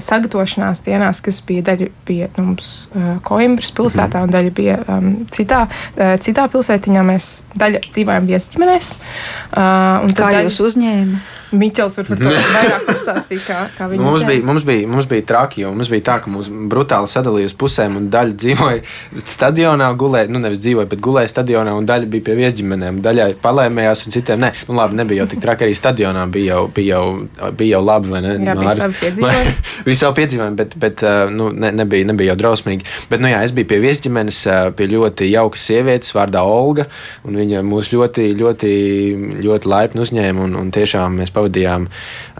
sagatavošanās dienās, kas bija daļa bija nu, mums uh, Coimbras pilsētā un daļa bija um, citā, uh, citā pilsētiņā, mēs daļa dzīvojam viesģimenēs. Uh, Kā daļa, jūs uzņēmāt? Miķels var par to vairāk pastāstīt, kā, kā viņi mums bija, mums, bija, mums bija traki, jo mums bija tā, ka mūs brutāli sadalīja uz pusēm, un daļa dzīvoja stadionā, gulēja, nu nevis dzīvoja, bet gulēja stadionā, un daļa bija pie viesģimenēm, daļai palēmējās, un citiem nē. Nu labi, nebija jau tik traki, arī stadionā bija jau, bija jau, bija jau labi, vai ne? Jā, bija savi piedzīvojumi. bija savi piedzīvojumi, bet, bet nu, ne, nebija, nebija jau drausmīgi. Bet, nu jā, es biju pie viesģimenes, pie ļoti jaukas sievietes vārdā Olga, un viņa mūs ļoti, ļoti, ļoti laipni uzņēma, un, un tiešām mēs pavadījām,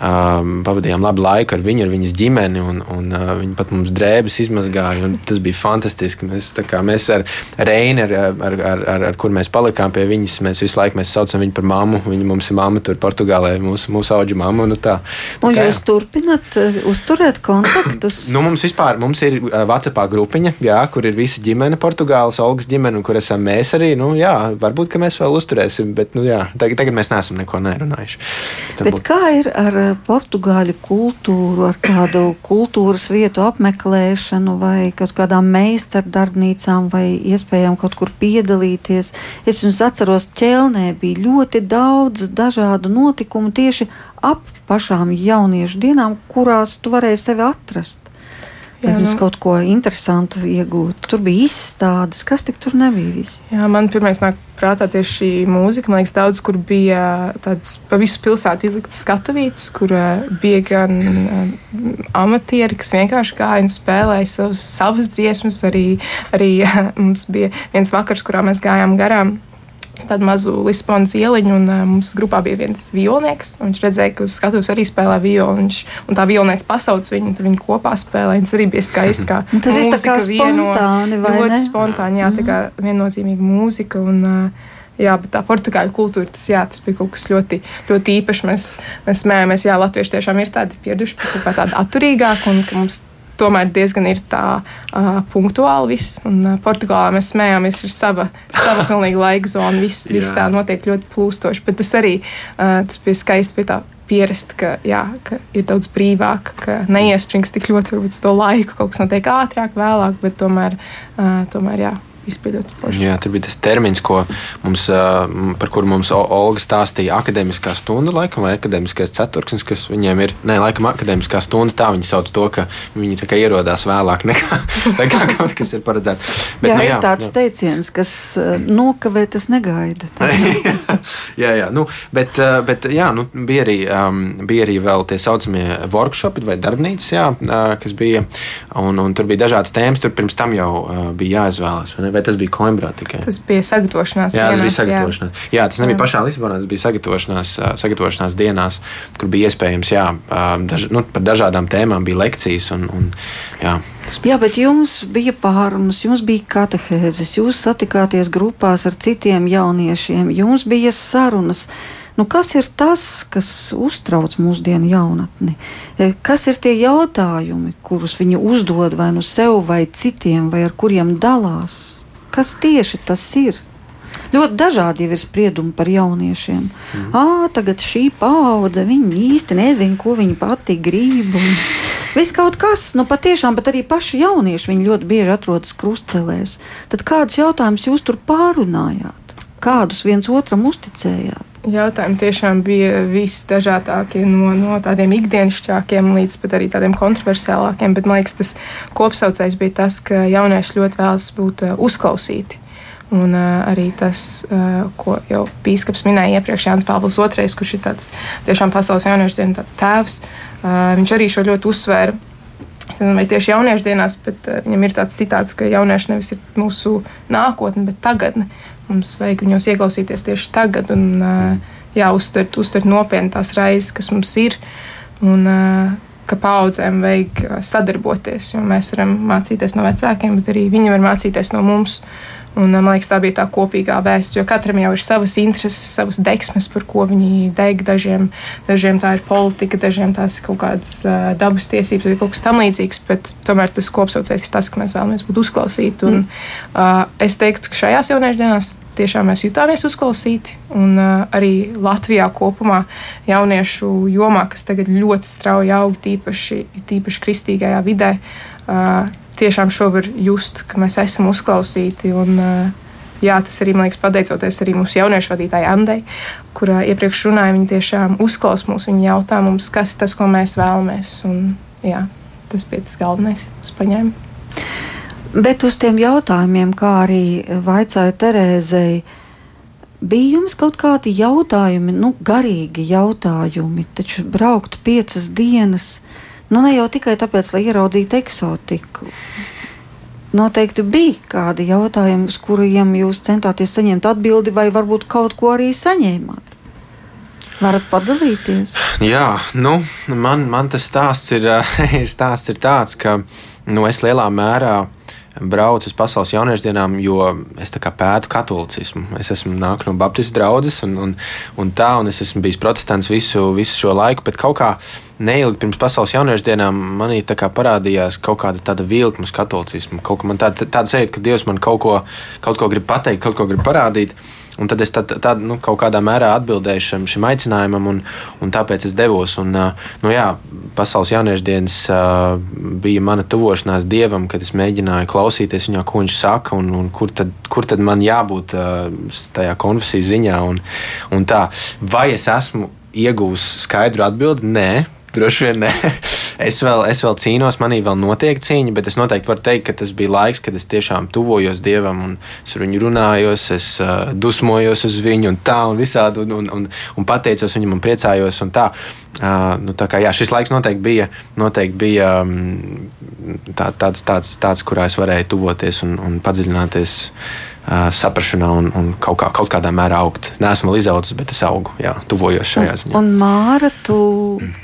um, pavadījām labu laiku ar viņu, ar viņas ģimeni. Un, un, uh, viņa pat mums drēbes izmazgāja. Tas bija fantastiski. Mēs, kā, mēs ar Reini, ar, ar, ar, ar, ar kur mēs palikām pie viņas, mēs visu laiku mēs saucam viņu par mammu. Viņa mums ir mamma tur Portugālē, mūsu, mūsu auģu mamma. Nu, tā, un kā, jūs turpināt uh, uzturēt kontaktus? nu, mums vispār mums ir uh, WhatsApp grupiņa, jā, kur ir visa ģimene, Portugāles, Olgas ģimene, kur esam mēs arī. Nu, jā, varbūt mēs vēl uzturēsim, bet nu, jā, tagad, tagad mēs neesam neko nerunājuši. Bet kā ir ar eh, portugāļu kultūru, ar kādu kultūras vietu apmeklēšanu, vai kaut kādām meistardarbnīcām, vai iespējām kaut kur piedalīties? Es jums atceros, ķelnē bija ļoti daudz dažādu notikumu tieši ap pašām jauniešu dienām, kurās tu varēji sevi atrast. Jā, nu- kaut ko interesantu iegūt? Tur bija izstādes, kas tik tur nebija. Visi? Jā, man pirmais nāk prātā tieši šī mūzika. Man liekas, daudz kur bija tāds pa visu pilsētu izlikts skatuvīts, kur uh, bija gan uh, amatieri, kas vienkārši gāja un spēlēja savas, savas dziesmas. Arī, arī mums bija viens vakars, kurā mēs gājām garām. Tādu mazu Lisbonas ieliņu, un uh, mums grupā bija viens violnieks. Viņš redzēja, ka uz skatuves arī spēlē violi. Viņš, un tā violnieks pasauc viņu, un viņi kopā spēlē. Tas arī bija skaisti. Kā Tas tā kā spontāni, vai ļoti ne? spontāni, jā, tā kā viennozīmīga mūzika. Un, uh, Jā, bet tā portugāļu kultūra, tas, jā, tas bija kaut kas ļoti, ļoti īpašs. Mēs, mēs smējāmies, jā, latvieši tiešām ir tādi pieraduši pie kaut kā tāda atturīgāka un ka mums tomēr diezgan ir tā uh, punktuāli viss. Un uh, Portugālē mēs smējāmies, ir sava, sava pilnīgi laika zona, viss, viss tā notiek ļoti plūstoši. Bet tas arī uh, tas bija skaisti pie tā. Pierast, ka, jā, ka ir daudz brīvāk, ka neiesprings tik ļoti uz to laiku. Kaut kas notiek ātrāk, vēlāk, bet tomēr, uh, tomēr jā, forši. Jā, tur bija tas termins, ko mums, par kuru mums O- Olga stāstīja. Akademiskā stunda, laikam, vai akademiskais ceturksnis, kas viņiem ir. Nē, laikam, akademiskā stunda. Tā viņi sauc to, ka viņi ierodās vēlāk nekā, nekā kaut kas ir paredzēts. Bet, jā, nu, ir tāds teiciens, kas nokavē, tas negaida. Jā, jā, nu, bet, bet jā, nu, bija, arī, um, bija arī vēl tie saucamie workshopi vai darbnīcas, jā, kas bija. Un, un tur bija dažādas tēmas. Tur pirms tam jau uh, bija jāizvēlas. Vai tas bija Coimbrā tikai? Tas bija sagatavošanās Jā, tas bija dienās, sagatavošanās. Jā, jā tas nebija Jā. pašā Lisabonā, tas bija sagatavošanās, sagatavošanās dienās, kur bija iespējams, jā, daž, nu, par dažādām tēmām bija lekcijas. Un, un, jā, Jā, bet jums bija pārunas, jums bija katehēzes, jūs satikāties grupās ar citiem jauniešiem, jums bija sarunas. Nu, kas ir tas, kas uztrauc mūsdienu jaunatni? E, Kas ir tie jautājumi, kurus viņi uzdod vai nu sev, vai citiem, vai ar kuriem dalās? Kas tieši tas ir? Ļoti dažādi ir spriedumi par jauniešiem. Mm. À, tagad šī paudze, īsti nezina, ko viņi pati grib. un Viss kaut kas, nu patiešām, bet arī paši jaunieši, viņi ļoti bieži atrodas krustcelēs. Tad kādus jautājumus jūs tur pārunājāt? Kādus viens otram uzticējāt? Jautājumi tiešām bija visdažādākie, no, no tādiem ikdienišķākiem līdz pat arī tādiem kontroversiālākiem. Bet man liekas, tas kopsaucējs bija tas, ka jaunieši ļoti vēlas būt uh, uzklausīti. Un uh, arī tas, uh, ko jau Pīskaps minēja iepriekš, Jānis Pāvils II, kurš ir tāds tiešām pasaules jauniešu dienas tēvs, uh, viņš arī šo ļoti uzsvēra. Es nezinu, vai tieši jauniešu dienās, bet uh, viņam ir tāds citāts, ka jaunieši nevis ir mūsu nākotne, bet tagadne. Mums vajag viņos ieklausīties tieši tagad un uh, jā, uztvert, uztvert nopietni tās raizes, kas mums ir. Un, uh, ka paudzēm vajag uh, sadarboties, jo mēs varam mācīties no vecākiem, bet arī viņi var mācīties no mums. Un, man liekas, tā bija tā kopīgā vēsts, jo katram jau ir savas intereses, savas deksmes, par ko viņi deg. Dažiem, dažiem tā ir politika, dažiem tās ir kaut kādas uh, dabas tiesības vai kaut kas tamlīdzīgs, tomēr tas kopsaucējs ir tas, ka mēs vēlamies būt uzklausīti. Un, uh, es teiktu, ka šajās jauniešu dienās tiešām mēs jutāmies uzklausīti. Un uh, arī Latvijā kopumā jauniešu jomā, kas tagad ļoti strauji aug, tīpaši, tīpaši kristīgajā vidē, uh, tiešām šo var just, ka mēs esam uzklausīti. Un, uh, jā, tas arī, man liekas, pateicoties arī mūsu jauniešu vadītājai Andai, kurā iepriekš runāja, viņa tiešām uzklaus mūs, viņa jautā mums, kas ir tas, ko mēs vēlamies. Un, jā, tas bija tas galvenais, paņēma. Bet uz tiem jautājumiem, kā arī vaicāja Terēzei, bija jums kaut kādi jautājumi, nu, garīgi jautājumi, taču braukt piecas dienas, nu, ne jau tikai tāpēc, lai ieraudzītu eksotiku. Noteikti bija kādi jautājumi, uz kuriem jūs centāties saņemt atbildi, vai varbūt kaut ko arī saņēmāt. Varat padalīties? Jā, nu, man, man tas stāsts ir, ir, stāsts ir tāds, ka nu, es lielā mērā braucu uz pasaules jauniešu dienām, jo es pētu katolicismu. Es esmu nācis no Baptistu draugas, un, un, un tā, un es esmu bijis protestants visu, visu šo laiku, bet kaut kā neilgi pirms pasaules jauniešu dienām manī parādījās kaut kāda tāda vilkme uz katolicismu. Kaut kā man tāda, tāda sajūta, ka Dievs man kaut ko, kaut ko grib pateikt, kaut ko grib parādīt. Un tad es tad, tad, nu, kaut kādā mērā atbildēju šim, šim aicinājumam, un, un tāpēc es devos. Un, nu, jā, Pasaules jauniešu dienas bija mana tuvošanās dievam, kad es mēģināju klausīties viņā, ko viņš saka, un, un kur, tad, kur tad man jābūt tajā konfesiju ziņā. Un, un tā. Vai es esmu ieguvis skaidru atbildi? Nē. Droši vien nē. Es vēl, es vēl cīnos, manī vēl notiek cīņa, bet es noteikti varu teikt, ka tas bija laiks, kad es tiešām tuvojos Dievam un es ar viņu runājos, es uh, dusmojos uz viņu un tā un visādi, un, un, un, un pateicos viņam un priecājos. Un tā. Uh, nu, tā kā, jā, šis laiks noteikti bija, noteikti bija um, tā, tāds, tāds, tāds, kurā es varēju tuvoties un, un padziļināties saprašanā un, un kaut, kā, kaut kādā mērā augt. Nē, esmu vēl izaudzis, bet es augu, jā, tuvojos šajā ziņā. Un Māra, tu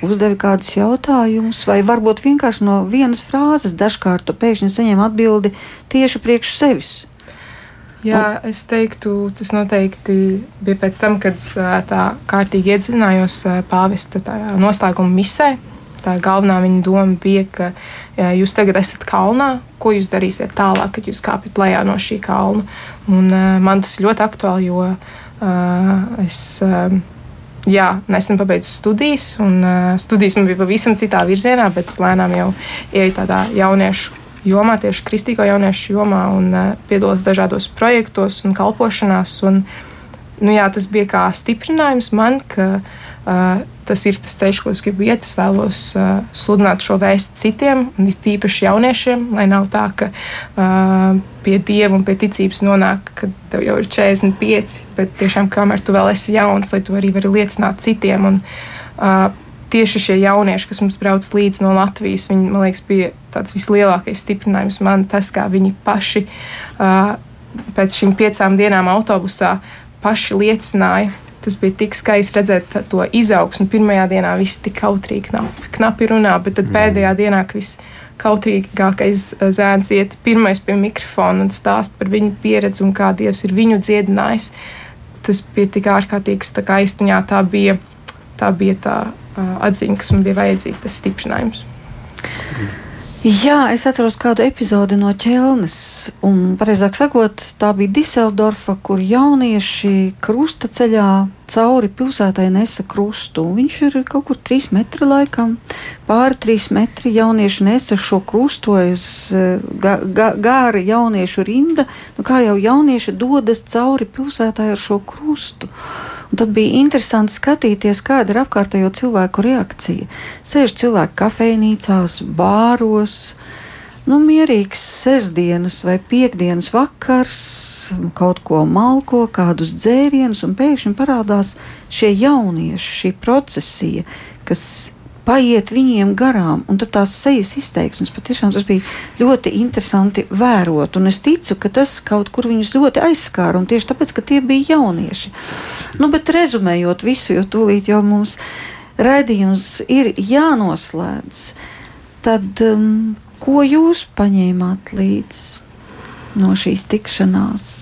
uzdevi kādus jautājumus, vai varbūt vienkārši no vienas frāzes dažkārt tu pēkšņi saņem atbildi tieši priekš sevis. Jā, es teiktu, tas noteikti bija pēc tam, kad tā kārtīgi iedziļinājos pāvesta tajā noslēguma misē. Tā galvenā viņa doma bija, ka jā, jūs tagad esat kalnā, ko jūs darīsiet tālāk, kad jūs kāpjat lejā no šī kalna. Un, uh, man tas ļoti aktuāli, jo uh, es uh, jā, nesen pabeidzu studijas, un uh, studijas man bija pavisam citā virzienā, bet lēnām jau ieju tādā jauniešu jomā, tieši kristīgo jauniešu jomā, un uh, piedalos dažādos projektos un kalpošanās. Un, nu, jā, tas bija kā stiprinājums man, ka uh, tas ir tas ceļš, ko es gribu iet. Es vēlos uh, sludināt šo vēstu citiem, un it īpaši jauniešiem, lai nav tā, ka uh, pie dieva un pie ticības nonāk, kad tev jau ir 45, bet tiešām kamēr tu vēl esi jauns, lai tu arī vari liecināt citiem. Un, uh, tieši šie jaunieši, kas mums brauc līdzi no Latvijas, viņi, man liekas, bija tāds vislielākais stiprinājums man, tas, kā viņi paši uh, pēc šīm piecām dienām autobusā paši liecināja. Tas bija tik skaisti redzēt to izaugsmu. Pirmajā dienā viss tik kautrīgi, knapi, knapi runā, bet tad pēdējā dienā, viss kautrīgākais eh, zēns iet pirmais pie mikrofona un stāst par viņu pieredzi un kā Dievs ir viņu dziedinājis, tas bija tik ārkārtīgs tā kā aiztuņā. Tā bija tā, bija tā uh, atziņa, kas man bija vajadzīga, tas stiprinājums. Jā, es atceros kādu epizodi no ķelnes, un, pareizāk sakot, tā bija Diseldorfa, kur jaunieši krusta ceļā cauri pilsētai nesa krustu. Viņš ir kaut kur trīs metri laikam, pāri trīs metri jaunieši nesa šo krustu, aiz eh, ga, ga, gāra jauniešu rinda, nu kā jau jaunieši dodas cauri pilsētai ar šo krustu. Un tad bija interesanti skatīties, kāda ir apkārtējo cilvēku reakcija. Sēž cilvēki kafejnīcās, bāros, nu, mierīgs sestdienas vai piekdienas vakars, kaut ko malko, kādus dzērienus, un pēkšņi parādās šie jaunieši, šī procesija, kas paiet viņiem garām, un tās sejas izteiksmes patiešām tas bija ļoti interesanti vērot, un es ticu, ka tas kaut kur viņus ļoti aizskāra, un tieši tāpēc, ka tie bija jaunieši. Nu, bet rezumējot visu, jo tūlīt jau mums raidījums ir jānoslēdz, tad um, ko jūs paņēmāt līdzi no šīs tikšanās?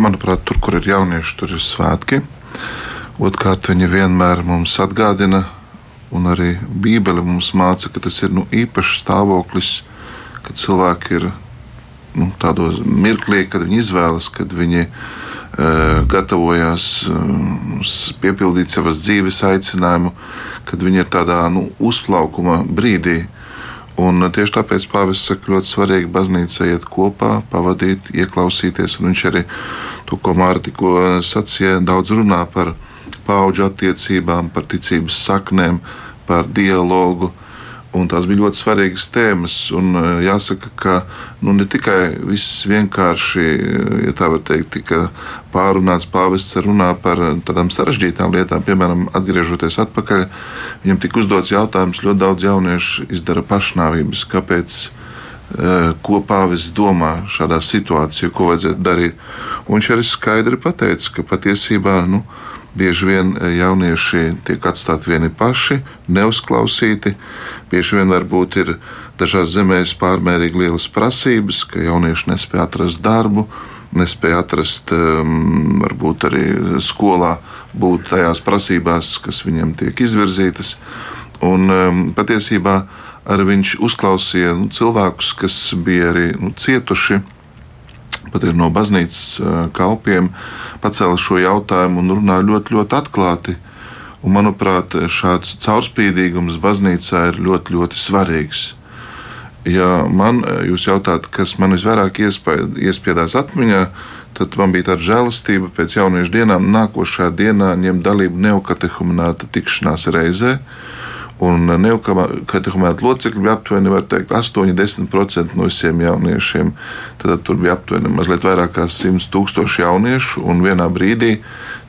Manuprāt, tur, kur ir jaunieši, tur ir svētki. Otrkārt, viņi vienmēr mums atgādina, un arī Bībele mums māca, ka tas ir nu, īpašs stāvoklis, kad cilvēki ir nu, tādos mirklī, kad viņi izvēlas, kad viņi uh, gatavojas uh, piepildīt savas dzīves aicinājumu, kad viņi ir tādā nu, uzplaukuma brīdī. Un tieši tāpēc Pāvils saka, ļoti svarīgi baznīca iet kopā, pavadīt, ieklausīties. Un viņš arī to, ko Mārta tikko sacīja, daudz runā par paudžu attiecībām, par ticības saknēm, par dialogu. Un tās bija ļoti svarīgas tēmas. Un, eh, jāsaka, ka nu, ne tikai viss vienkārši, eh, ja tā var teikt, tika pārunāts, pāvests runā par tādām sarežģītām lietām, piemēram, atgriežoties atpakaļ. Viņam tika uzdots jautājums, ļoti daudz jauniešu izdara pašnāvības. Kāpēc? eh, Ko pāvests domā šādā situācijā, ko vajadzētu darīt? Un viņš arī skaidri pateica, ka patiesībā nu, bieži vien eh, jaunieši tiek atstāti vieni paši, neuzklausīti. Bieži vien varbūt ir dažās zemēs pārmērīgi lielas prasības, ka jaunieši nespēja atrast darbu, nespēja atrast, um, varbūt arī skolā būt tajās prasībās, kas viņiem tiek izvirzītas. Un um, patiesībā arī viņš uzklausīja nu, cilvēkus, kas bija arī nu, cietuši pat ir no baznīcas kalpiem, pacēla šo jautājumu un runāja ļoti, ļoti atklāti. Un, manuprāt, šāds caurspīdīgums baznīcā ir ļoti, ļoti svarīgs. Ja man jūs jautājat, kas man visvairāk iespiedās atmiņā, tad man bija tāda žēlastība pēc jauniešu dienām nākošajā dienā ņemt dalību neokatehumināta tikšanās reizē. Un neokatehumēta locekļi bija aptuveni var teikt, 8-10% no visiem jauniešiem. Tad tur bija aptuveni mazliet vairāk kā 100 tūkstoši jauniešu, un vienā brīdī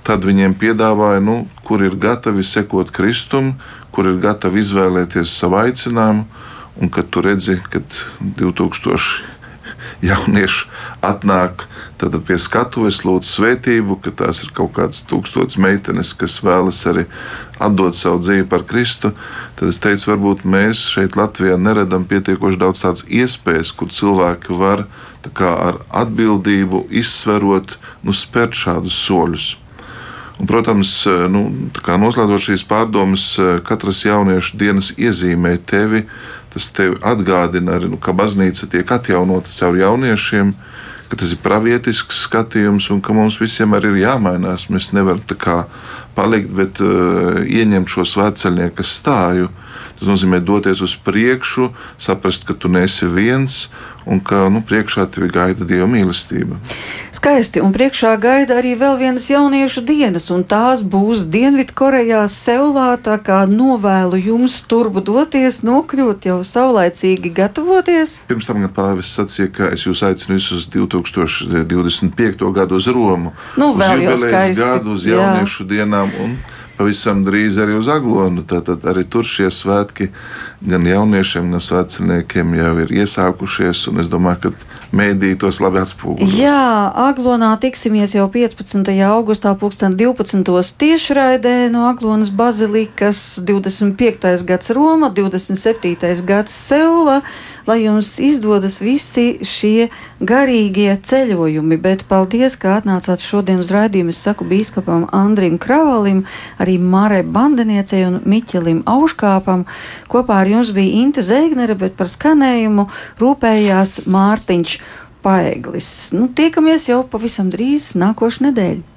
tad viņiem piedāvāja, nu, kur ir gatavi sekot Kristum, kur ir gatavi izvēlēties savu aicinājumu, un kad tu redzi, ka 2000 jauniešu atnāk tad pie skatuves, lūdz svētību, ka tās ir kaut kādas tūkstošas meitenes, kas vēlas arī atdot savu dzīvi par Kristu. Tad es teicu, varbūt mēs šeit Latvijā neredam pietiekoši daudz tādas iespējas, kur cilvēki var ar atbildību izsverot, nu, spērt šādus soļus. Un, protams, nu, noslēdzot šīs pārdomas, katras jauniešu dienas iezīmē tevi. Tas tev atgādina arī, nu, ka baznīca tiek atjaunota caur jauniešiem, ka tas ir pravietisks skatījums un ka mums visiem arī ir jāmainās. Mēs nevaram tā kā palikt, bet uh, ieņemt šo svētceļnieku stāju. Tas nozīmē doties uz priekšu, saprast, ka tu neesi viens un ka nu, priekšā tevi gaida Dieva mīlestība. Skaisti, un priekšā gaida arī vēl vienas jauniešu dienas, un tās būs Dienvidkorejā, Seulā. Tā kā novēlu jums turbu doties, nokļūt jau saulaicīgi gatavoties. Pirms tam Pāvils sacīja, ka es jūs aicinu visus uz 2025. gadu uz Romu. Nu, uz vēl jau skaisti, gadu, uz jā. jauniešu dienām un pavisam drīz arī uz Aglonu. Tātad arī tur šie svētki gan jauniešiem, gan veciniekiem jau ir iesākušies. un Es domāju, ka mēdī tos labi atspoguļos. Jā, Aglonā tiksimies jau 15. augustā, 2012. tiešraidē no Aglonas bazilikas, 25. gads Roma, 27. gads Seula, lai jums izdodas visi šie garīgie ceļojumi. Bet paldies, ka atnācāt šodien uz raidījumu. Es saku bīskapam Andrim Kravalim, arī Mārai Bandeniecei un Miķelim Auškāpam. Kopā ar jums bija Inte Zēgnere, bet par skanējumu rūpējās Mārtiņš Paeglis. Nu, tiekamies jau pavisam drīz nākošu nedēļu.